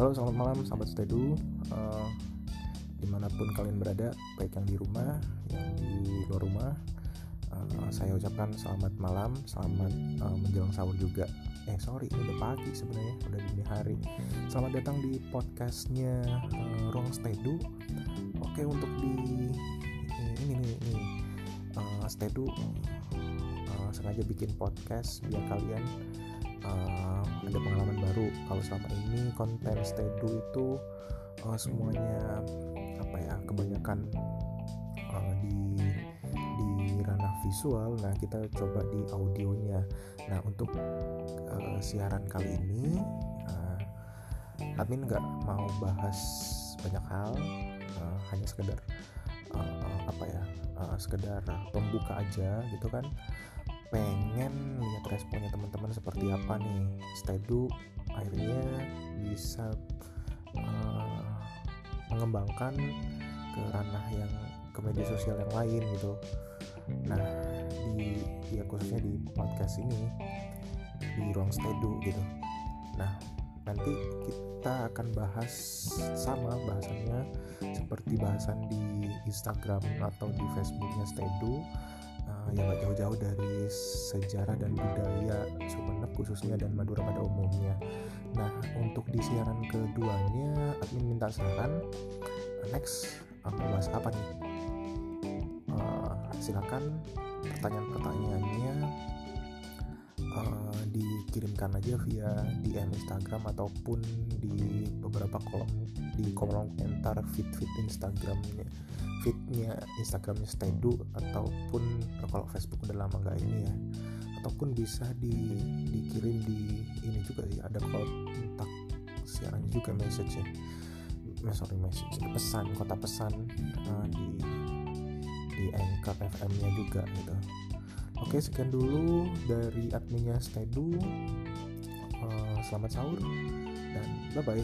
Halo selamat malam sahabat Stedu. Uh, Di mana pun kalian berada Baik yang di rumah Yang di luar rumah uh, Saya ucapkan selamat malam Selamat uh, menjelang sahur juga. Eh sorry udah pagi sebenarnya Udah dini hari. Selamat datang di podcastnya uh, Ruang Stedu. Oke untuk di Ini nih ini, uh, Stedu uh, Sengaja bikin podcast Biar kalian baru. Kalau selama ini konten stedu itu uh, semuanya apa ya kebanyakan uh, di di ranah visual. Nah kita coba di audionya. Nah untuk uh, siaran kali ini uh, admin nggak mau bahas banyak hal uh, hanya sekedar uh, apa ya uh, sekedar pembuka aja gitu kan pengen lihat responnya teman-teman seperti apa nih. Stedu akhirnya bisa uh, mengembangkan ke ranah yang ke media sosial yang lain gitu. Nah di ya khususnya di podcast ini di ruang Stedu gitu. Nah nanti kita akan bahas sama bahasanya seperti bahasan di Instagram atau di Facebooknya Stedu uh, yang gak jauh-jauh dari sejarah dan budaya Sumeneb khususnya dan Madura pada umumnya. Nah untuk di siaran keduanya admin minta saran next aku bahas apa nih? Uh, silakan pertanyaan-pertanyaannya dikirimkan aja via DM Instagram ataupun di beberapa kolom di kolom komentar feed-feed Instagramnya feednya Instagramnya Stedu ataupun kalau Facebook udah lama nggak ini ya. Ataupun bisa di dikirim di ini juga ya ada kontak siaran juga message ya. Sorry message pesan kota pesan uh, di di Anchor FM nya juga gitu oke sekian dulu dari adminnya Stedu. Uh, selamat sahur dan bye bye